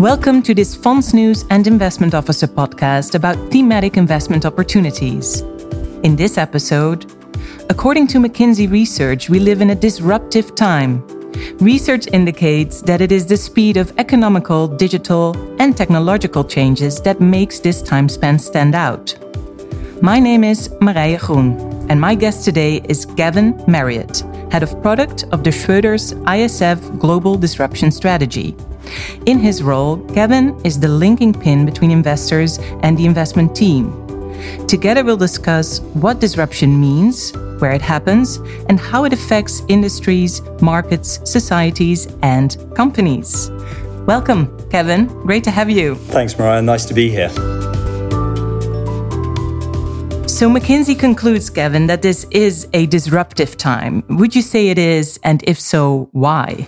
Welcome to this Fondsnews and Investment Officer podcast about thematic investment opportunities. In this episode, according to McKinsey research, we live in a disruptive time. Research indicates that it is the speed of economical, digital, and technological changes that makes this time span stand out. My name is Marije Groen, and my guest today is Gavin Marriott, Head of Product of the Schroders ISF Global Disruption Strategy. In his role, Kevin is the linking pin between investors and the investment team. Together, we'll discuss what disruption means, where it happens, and how it affects industries, markets, societies, and companies. Welcome, Kevin. Great to have you. Thanks, Marije. Nice to be here. So, McKinsey concludes, Kevin, that this is a disruptive time. Would you say it is? And if so, why?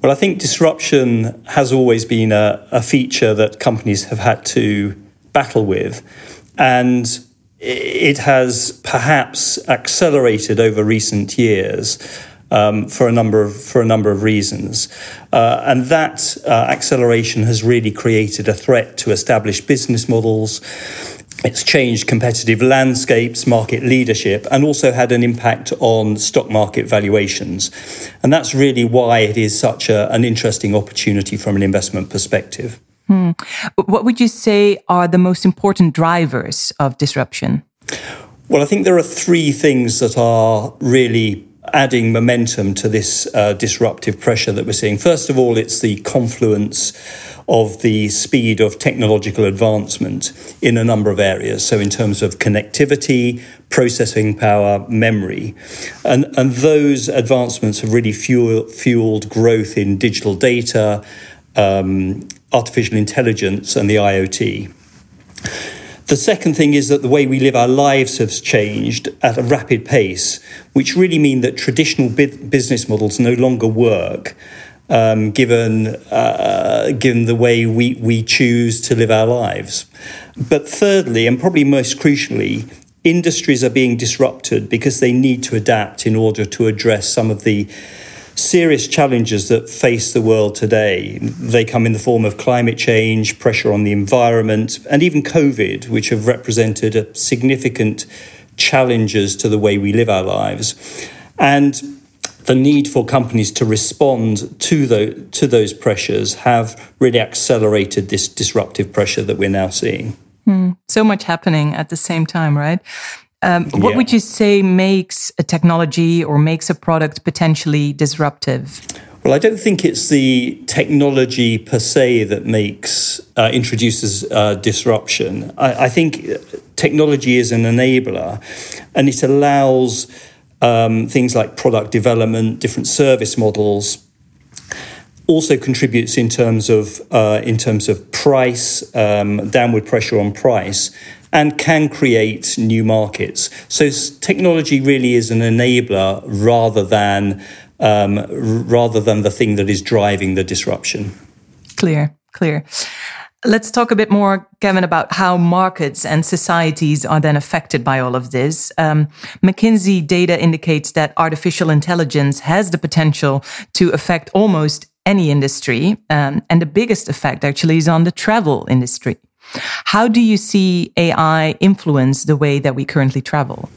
Well, I think disruption has always been a, a feature that companies have had to battle with. And it has perhaps accelerated over recent years um, for a number of for a number of reasons, uh, and that uh, acceleration has really created a threat to established business models. It's changed competitive landscapes, market leadership, and also had an impact on stock market valuations. And that's really why it is such a, an interesting opportunity from an investment perspective. Hmm. What would you say are the most important drivers of disruption? Well, I think there are three things that are really adding momentum to this uh, disruptive pressure that we're seeing. First of all, it's the confluence of the speed of technological advancement in a number of areas. So, in terms of connectivity, processing power, memory. And, and those advancements have really fuel, fueled growth in digital data, um, artificial intelligence, and the IoT. The second thing is that the way we live our lives has changed at a rapid pace, which really mean that traditional business models no longer work. Um, given uh, given the way we, we choose to live our lives. But thirdly, and probably most crucially, industries are being disrupted because they need to adapt in order to address some of the serious challenges that face the world today. They come in the form of climate change, pressure on the environment, and even COVID, which have represented significant challenges to the way we live our lives. And the need for companies to respond to, the, to those pressures have really accelerated this disruptive pressure that we're now seeing. Hmm. So much happening at the same time, right? Um, what yeah. would you say makes a technology or makes a product potentially disruptive? Well, I don't think it's the technology per se that makes uh, introduces uh, disruption. I, I, think technology is an enabler, and it allows um, things like product development, different service models. Also contributes in terms of uh, in terms of price, um, downward pressure on price, and can create new markets. So technology really is an enabler rather than um, rather than the thing that is driving the disruption. Clear, clear. Let's talk a bit more, Kevin, about how markets and societies are then affected by all of this. Um, McKinsey data indicates that artificial intelligence has the potential to affect almost any industry. Um, and the biggest effect actually is on the travel industry. How do you see AI influence the way that we currently travel?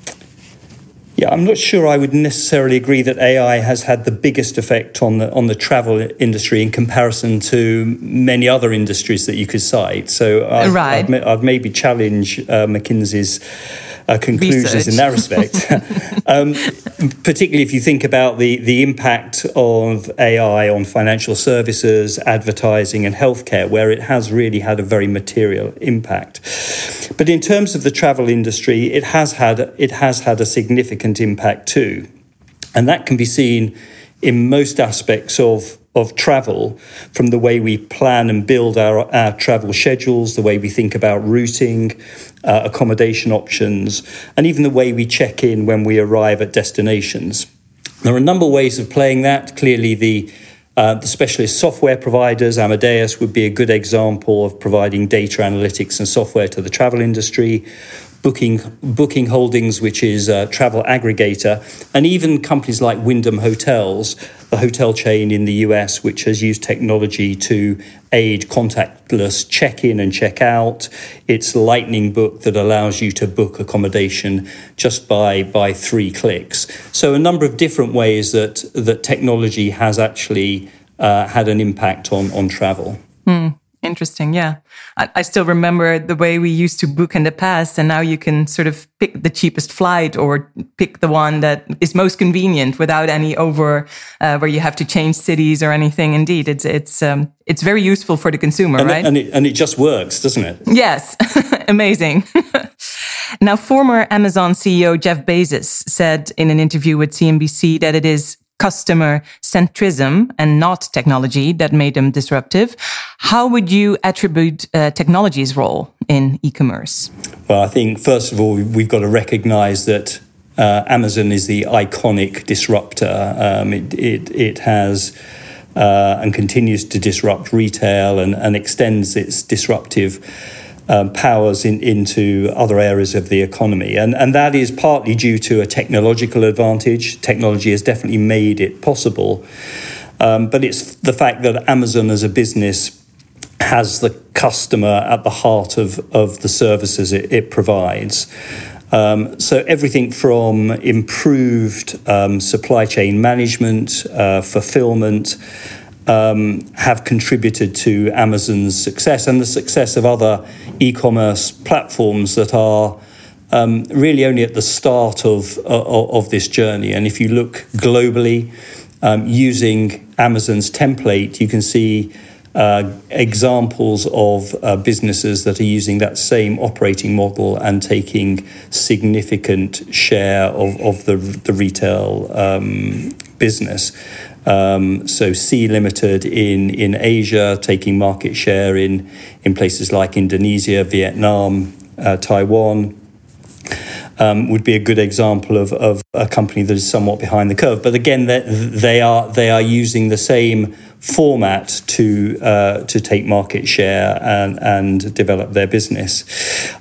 Yeah, I'm not sure I would necessarily agree that AI has had the biggest effect on the on the travel industry in comparison to many other industries that you could cite. So I'd, right. I'd, I'd maybe challenge uh, McKinsey's uh, conclusions Research. in that respect. um, particularly if you think about the, the impact of AI on financial services, advertising, and healthcare, where it has really had a very material impact. But in terms of the travel industry, it has had it has had a significant impact too, and that can be seen in most aspects of of travel from the way we plan and build our, our travel schedules, the way we think about routing, uh, accommodation options, and even the way we check in when we arrive at destinations. There are a number of ways of playing that. Clearly, the uh, the specialist software providers, Amadeus would be a good example of providing data analytics and software to the travel industry. Booking, Booking Holdings, which is a travel aggregator, and even companies like Wyndham Hotels, the hotel chain in the US, which has used technology to aid contactless check in and check out. It's Lightning Book that allows you to book accommodation just by, by three clicks. So, a number of different ways that, that technology has actually uh, had an impact on, on travel. Mm. Interesting. Yeah. I, I, still remember the way we used to book in the past, and now you can sort of pick the cheapest flight or pick the one that is most convenient without any over uh, where you have to change cities or anything. Indeed, it's it's um, it's very useful for the consumer, and right? It, and it and it just works, doesn't it? Yes. Amazing. now, former Amazon CEO Jeff Bezos said in an interview with CNBC that it is customer centrism and not technology that made them disruptive. How would you attribute uh, technology's role in e-commerce? Well, I think first of all we've got to recognise that uh, Amazon is the iconic disruptor. Um, it, it, it has uh, and continues to disrupt retail and, and extends its disruptive um, powers in, into other areas of the economy. And, and that is partly due to a technological advantage. Technology has definitely made it possible. Um, but it's the fact that Amazon as a business has the customer at the heart of, of the services it, it provides. Um, so everything from improved um, supply chain management, uh, fulfillment, um, have contributed to Amazon's success and the success of other e commerce platforms that are um, really only at the start of, of, of, this journey. And if you look globally, um, using Amazon's template, you can see uh, examples of uh, businesses that are using that same operating model and taking significant share of, of the, the retail um, business. Um, so Sea Limited in, in Asia, taking market share in, in places like Indonesia, Vietnam, uh, Taiwan, um, would be a good example of, of a company that is somewhat behind the curve. But again, they, are they are using the same format to uh, to take market share and, and develop their business.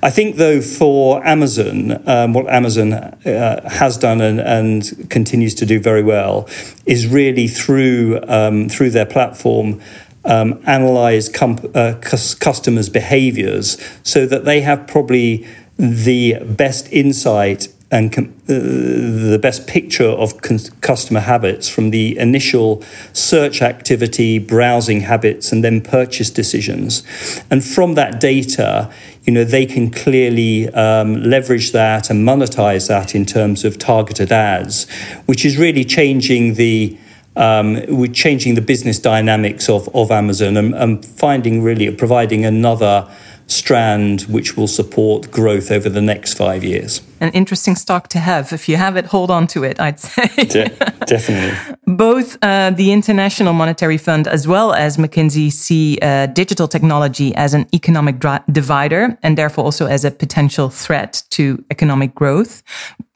I think, though, for Amazon, um, what Amazon uh, has done and, and, continues to do very well is really through um, through their platform. Um, analyze uh, customers' behaviors so that they have probably the best insight and com- uh, the best picture of con- customer habits from the initial search activity, browsing habits, and then purchase decisions. And from that data, you know, they can clearly um, leverage that and monetize that in terms of targeted ads, which is really changing the um, we're changing the business dynamics of, of Amazon and, and finding really providing another strand which will support growth over the next five years. An interesting stock to have. If you have it, hold on to it, I'd say. De- definitely. Both uh, the International Monetary Fund as well as McKinsey see uh, digital technology as an economic dri- divider and therefore also as a potential threat to economic growth.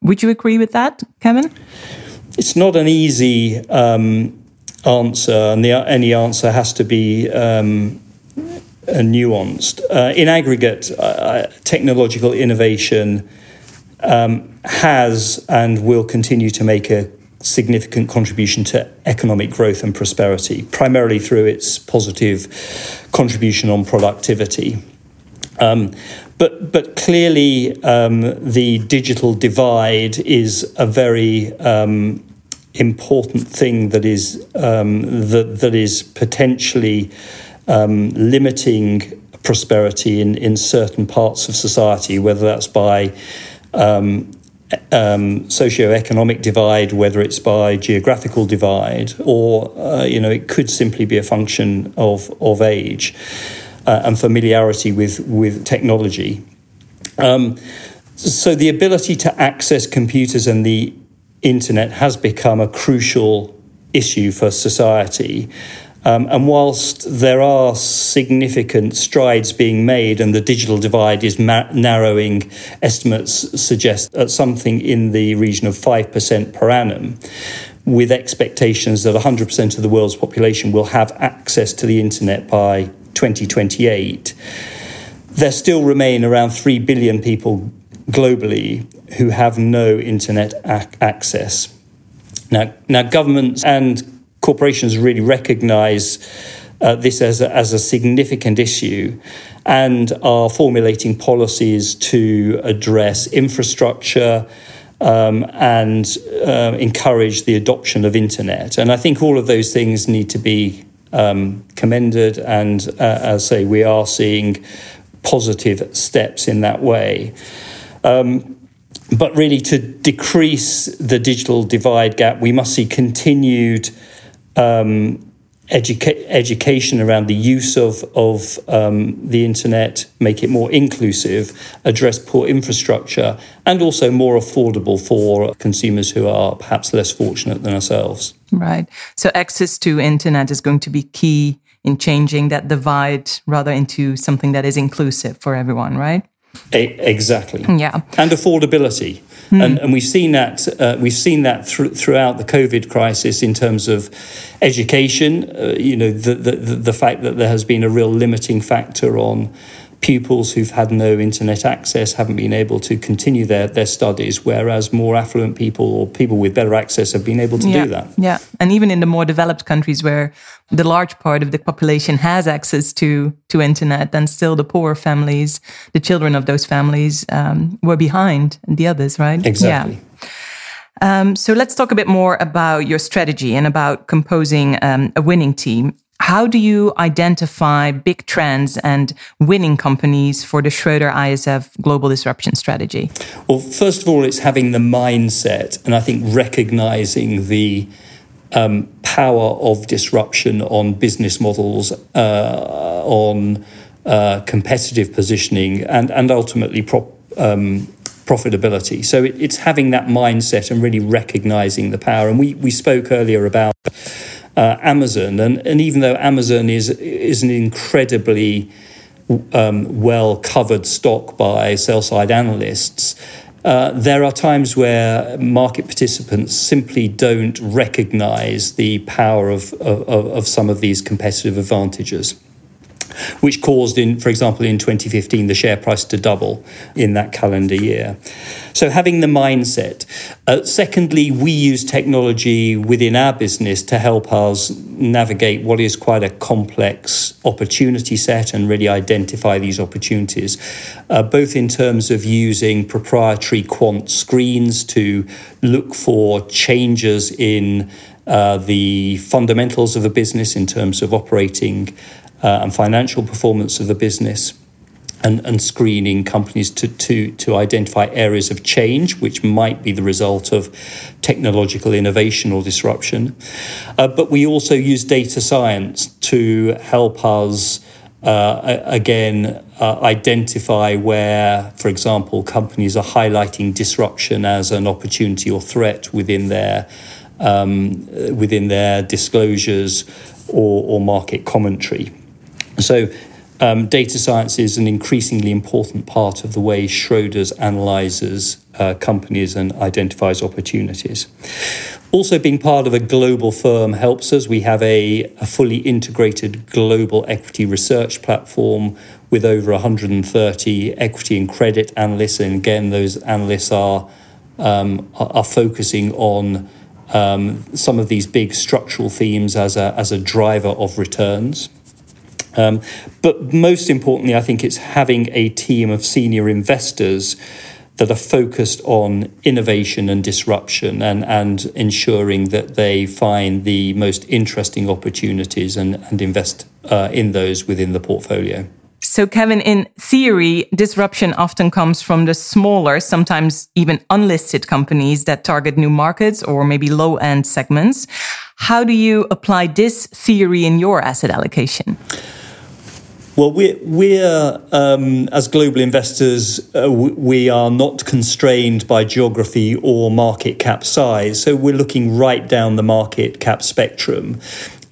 Would you agree with that, Kevin? It's not an easy um, answer, and the, any answer has to be. Um, nuanced. Uh, in aggregate, uh, uh, technological innovation um, has and will continue to make a significant contribution to economic growth and prosperity, primarily through its positive contribution on productivity. Um, but, but clearly, um, the digital divide is a very um, important thing that is um, that, that is potentially um, limiting prosperity in, in certain parts of society, whether that's by um, um, socioeconomic divide, whether it's by geographical divide, or uh, you know it could simply be a function of of age uh, and familiarity with with technology. Um, so the ability to access computers and the internet has become a crucial issue for society. Um, and whilst there are significant strides being made and the digital divide is ma- narrowing, estimates suggest at something in the region of 5% per annum, with expectations that 100% of the world's population will have access to the internet by 2028. There still remain around 3 billion people globally who have no internet ac- access. Now, now governments and corporations really recognise uh, this as a, as a significant issue and are formulating policies to address infrastructure um, and uh, encourage the adoption of internet. And I think all of those things need to be um, commended. And uh, as I say, we are seeing positive steps in that way. Um, but really, to decrease the digital divide gap, we must see continued um, educa- education around the use of, of um, the internet, make it more inclusive, address poor infrastructure, and also more affordable for consumers who are perhaps less fortunate than ourselves. Right. So access to internet is going to be key in changing that divide rather into something that is inclusive for everyone, right? Exactly. Yeah. And affordability. Mm. And, and, we've seen that uh, we've seen that th- throughout the COVID crisis in terms of education. Uh, you know, the, the the fact that there has been a real limiting factor on pupils who've had no internet access haven't been able to continue their, their studies, whereas more affluent people or people with better access have been able to yeah, do that. Yeah. And even in the more developed countries where the large part of the population has access to, to internet, then still the poor families, the children of those families um, were behind the others, right? Exactly. Yeah. Um, so let's talk a bit more about your strategy and about composing um, a winning team. How do you identify big trends and winning companies for the Schroder ISF global disruption strategy? Well, first of all, it's having the mindset, and I think recognizing the um, power of disruption on business models, uh, on uh, competitive positioning, and, and ultimately prop, um, profitability. So it, it's having that mindset and really recognizing the power. And we, we spoke earlier about uh, Amazon, and, and even though Amazon is is an incredibly um, well covered stock by sell side analysts. Uh, there are times where market participants simply don't recognize the power of, of, of some of these competitive advantages which caused, in, for example, in 2015, the share price to double in that calendar year. So, having the mindset. Uh, secondly, we use technology within our business to help us navigate what is quite a complex opportunity set and really identify these opportunities, uh, both in terms of using proprietary quant screens to look for changes in. Uh, the fundamentals of a business in terms of operating and financial performance of the business. And, and, screening companies to, to, to identify areas of change which might be the result of technological innovation or disruption. Uh, but we also use data science to help us. Uh, again, uh, identify where, for example, companies are highlighting disruption as an opportunity or threat within their um, within their disclosures or, or market commentary. So, um, data science is an increasingly important part of the way Schroders analyzes uh, companies and identifies opportunities. Also, being part of a global firm helps us. We have a, a fully integrated global equity research platform with over 130 equity and credit analysts. And again, those analysts are, um, are, focusing on um, some of these big structural themes as a, as a driver of returns. Um, but most importantly, I think it's having a team of senior investors that are focused on innovation and disruption and, and ensuring that they find the most interesting opportunities and, and invest uh, in those within the portfolio. So, Kevin, in theory, disruption often comes from the smaller, sometimes even unlisted companies that target new markets or maybe low end segments. How do you apply this theory in your asset allocation? Well, we're, we're um, as global investors, uh, we are not constrained by geography or market cap size. So we're looking right down the market cap spectrum.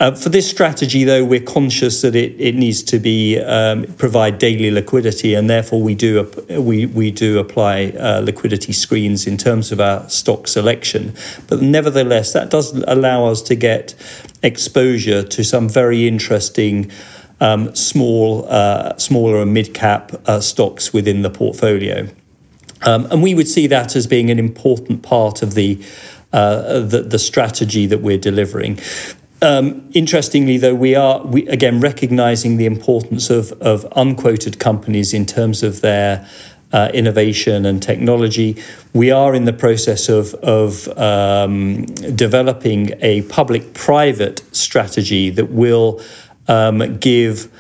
Uh, for this strategy, though, we're conscious that it, it needs to be um, provide daily liquidity, and therefore we do we we do apply uh, liquidity screens in terms of our stock selection. But nevertheless, that does allow us to get exposure to some very interesting um, small, uh, smaller and mid cap uh, stocks within the portfolio. Um, and we would see that as being an important part of the, uh, the, the strategy that we're delivering. Um, interestingly, though, we are we, again recognizing the importance of, of unquoted companies in terms of their uh, innovation and technology. We are in the process of, of um, developing a public private strategy that will um, give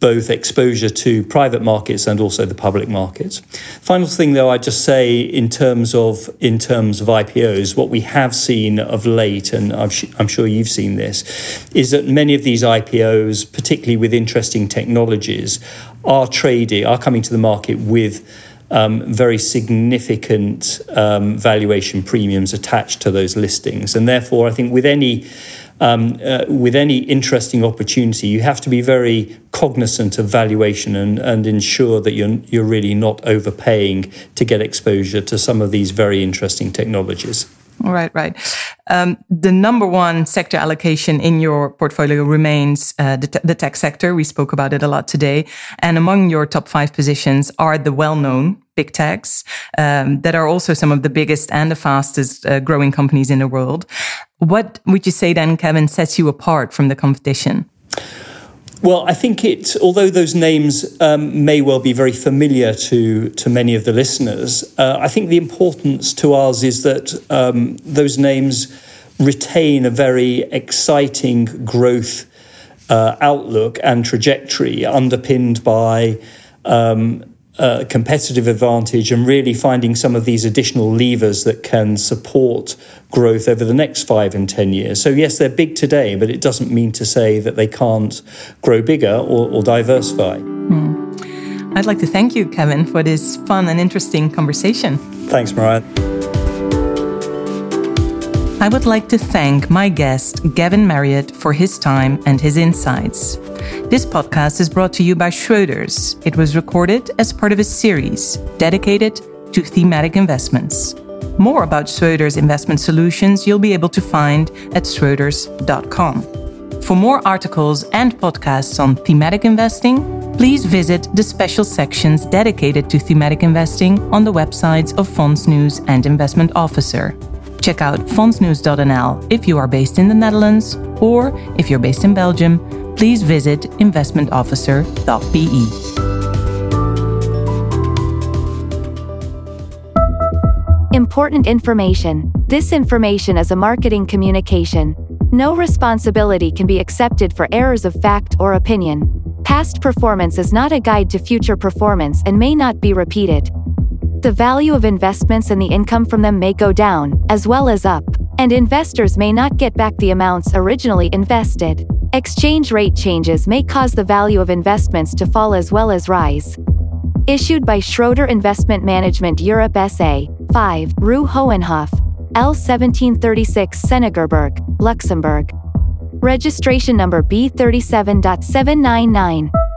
both exposure to private markets and also the public markets. Final thing, though, I'd just say in terms of in terms of IPOs, what we have seen of late, and I'm, sh- I'm sure you've seen this, is that many of these IPOs, particularly with interesting technologies, are trading, are coming to the market with um, very significant um, valuation premiums attached to those listings. And therefore, I think with any um, uh, with any interesting opportunity, you have to be very cognizant of valuation and, and ensure that you're, you're really not overpaying to get exposure to some of these very interesting technologies. Right, right. Um, the number one sector allocation in your portfolio remains uh, the, the, tech sector. We spoke about it a lot today. And among your top five positions are the well known big techs um, that are also some of the biggest and the fastest uh, growing companies in the world. What would you say then, Kevin, sets you apart from the competition? Well, I think it, although those names um, may well be very familiar to, to many of the listeners, uh, I think the importance to us is that um, those names retain a very exciting growth uh, outlook and trajectory underpinned by um, uh, competitive advantage and really finding some of these additional levers that can support growth over the next five and 10 years. So, yes, they're big today, but it doesn't mean to say that they can't grow bigger or, or diversify. Hmm. I'd like to thank you, Kevin, for this fun and interesting conversation. Thanks, Marije. I would like to thank my guest, Gavin Marriott, for his time and his insights. This podcast is brought to you by Schroders. It was recorded as part of a series dedicated to thematic investments. More about Schroders investment solutions you'll be able to find at schroders.com. For more articles and podcasts on thematic investing, please visit the special sections dedicated to thematic investing on the websites of Fondsnews and Investment Officer. Check out fondsnews.nl if you are based in the Netherlands, or if you're based in Belgium, please visit investmentofficer.be. Important information. This information is a marketing communication. No responsibility can be accepted for errors of fact or opinion. Past performance is not a guide to future performance and may not be repeated. The value of investments and the income from them may go down, as well as up, and investors may not get back the amounts originally invested. Exchange rate changes may cause the value of investments to fall as well as rise. Issued by Schroder Investment Management Europe SA, 5, Rue Hohenhof, L 1736 Senningerberg, Luxembourg. Registration number B37.799.